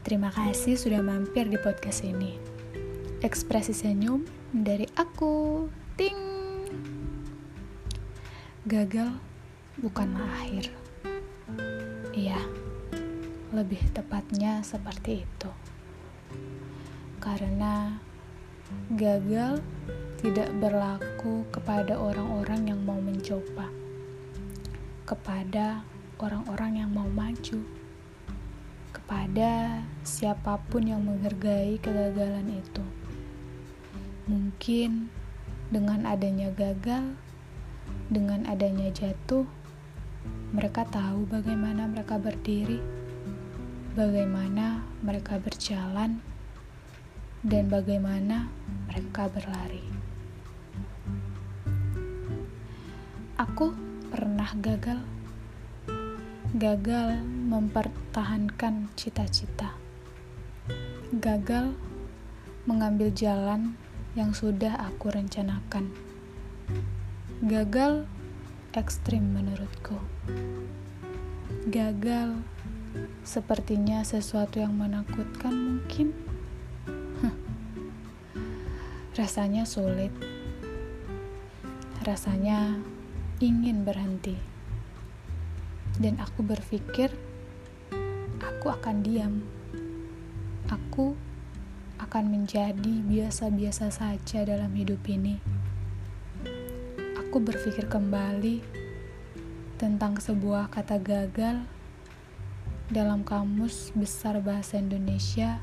Terima kasih sudah mampir di podcast ini. Ekspresi senyum dari aku. Ting. Gagal bukanlah akhir. Iya, lebih tepatnya seperti itu. Karena gagal tidak berlaku kepada orang-orang yang mau mencoba, kepada orang-orang yang mau maju kepada siapa pun yang menghargai kegagalan itu. Mungkin dengan adanya gagal, dengan adanya jatuh, mereka tahu bagaimana mereka berdiri, bagaimana mereka berjalan, dan bagaimana mereka berlari. Aku pernah gagal gagal mempertahankan cita-cita, gagal mengambil jalan yang sudah aku rencanakan, gagal ekstrim menurutku, gagal sepertinya sesuatu yang menakutkan mungkin. Rasanya sulit, rasanya ingin berhenti dan aku berpikir aku akan diam. Aku akan menjadi biasa-biasa saja dalam hidup ini. Aku berpikir kembali tentang sebuah kata gagal dalam kamus besar bahasa Indonesia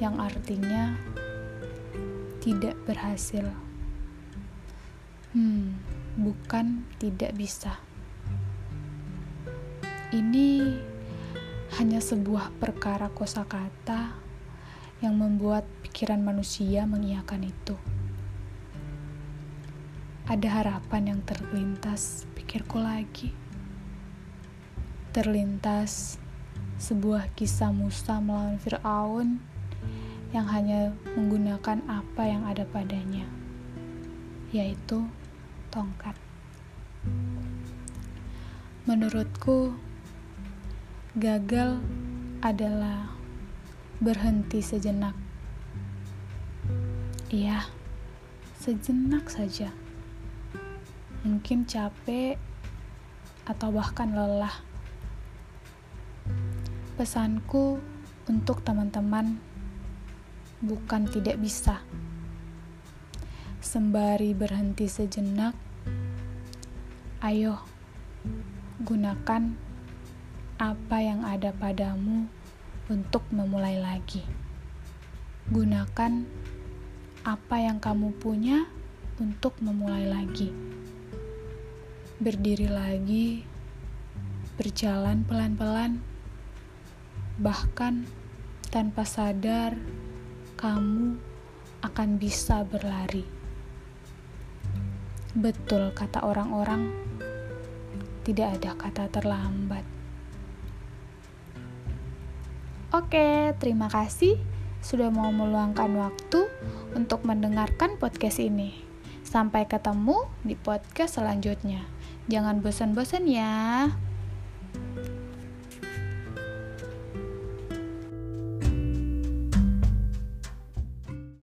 yang artinya tidak berhasil. Hmm, bukan tidak bisa. Ini hanya sebuah perkara kosakata yang membuat pikiran manusia mengiakan itu. Ada harapan yang terlintas pikirku lagi. Terlintas sebuah kisah Musa melawan Fir'aun yang hanya menggunakan apa yang ada padanya, yaitu tongkat. Menurutku, Gagal adalah berhenti sejenak. Iya, sejenak saja. Mungkin capek atau bahkan lelah. Pesanku untuk teman-teman bukan tidak bisa. Sembari berhenti sejenak, ayo gunakan apa yang ada padamu untuk memulai lagi. Gunakan apa yang kamu punya untuk memulai lagi. Berdiri lagi, berjalan pelan-pelan, bahkan tanpa sadar kamu akan bisa berlari. Betul kata orang-orang, tidak ada kata terlambat. Oke, terima kasih sudah mau meluangkan waktu untuk mendengarkan podcast ini. Sampai ketemu di podcast selanjutnya. Jangan bosan-bosan ya.